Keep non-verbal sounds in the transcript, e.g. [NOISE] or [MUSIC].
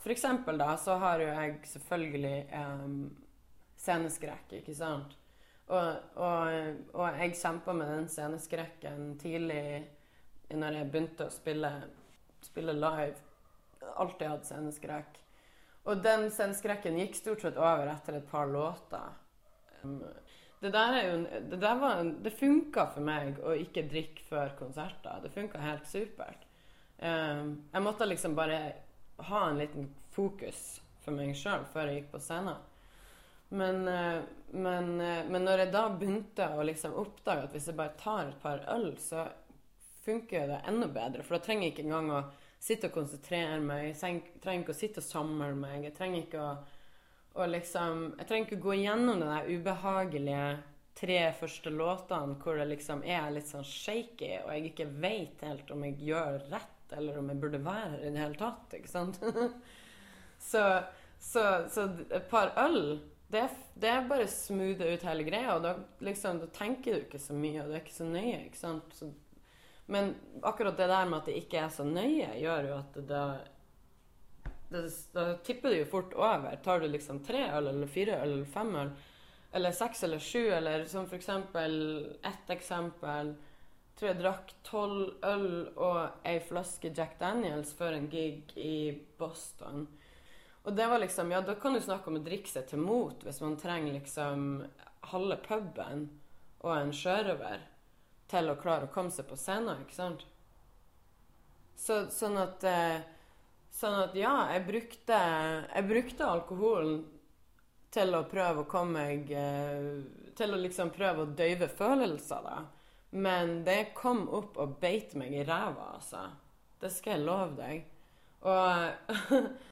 for eksempel da, så har jo jeg selvfølgelig um, sceneskrekk, ikke sant? Og, og, og jeg kjempa med den sceneskrekken tidlig når jeg begynte å spille, spille live. Alltid hatt sceneskrekk. Og den sceneskrekken gikk stort sett over etter et par låter. Det der er jo Det, der det funka for meg å ikke drikke før konserter. Det funka helt supert. Jeg måtte liksom bare ha en liten fokus for meg sjøl før jeg gikk på scenen. Men, uh, men, uh, men, når jeg da begynte å liksom oppdage at hvis jeg bare tar et par øl, så funker det enda bedre. For da trenger jeg ikke engang å sitte og konsentrere meg. Jeg trenger ikke å sitte og samle meg. Jeg trenger ikke å liksom Jeg trenger ikke gå gjennom de der ubehagelige tre første låtene hvor det liksom er litt sånn shaky, og jeg ikke veit helt om jeg gjør rett, eller om jeg burde være her i det hele tatt. Ikke sant? [LAUGHS] så, så, så, et par øl det, det bare smoother ut hele greia, og da, liksom, da, tenker du ikke så mye, og du er ikke så nøye. ikke sant? Så, men akkurat det der med at det ikke er så nøye, gjør jo at det da da tipper det jo fort over. Tar du liksom tre øl eller fire øl eller fem øl, eller seks eller sju, eller som for eksempel ett eksempel tror jeg drakk tolv øl og ei flaske Jack Daniels før en gig i Boston. Og det var liksom Ja, da kan du snakke om å drikke seg til mot hvis man trenger liksom halve puben og en sjørøver til å klare å komme seg på scenen, ikke sant? Så, sånn at eh, Sånn at ja, jeg brukte, jeg brukte alkoholen til å prøve å komme meg eh, Til å liksom prøve å døyve følelser, da. Men det kom opp og beit meg i ræva, altså. Det skal jeg love deg. Og, [LAUGHS]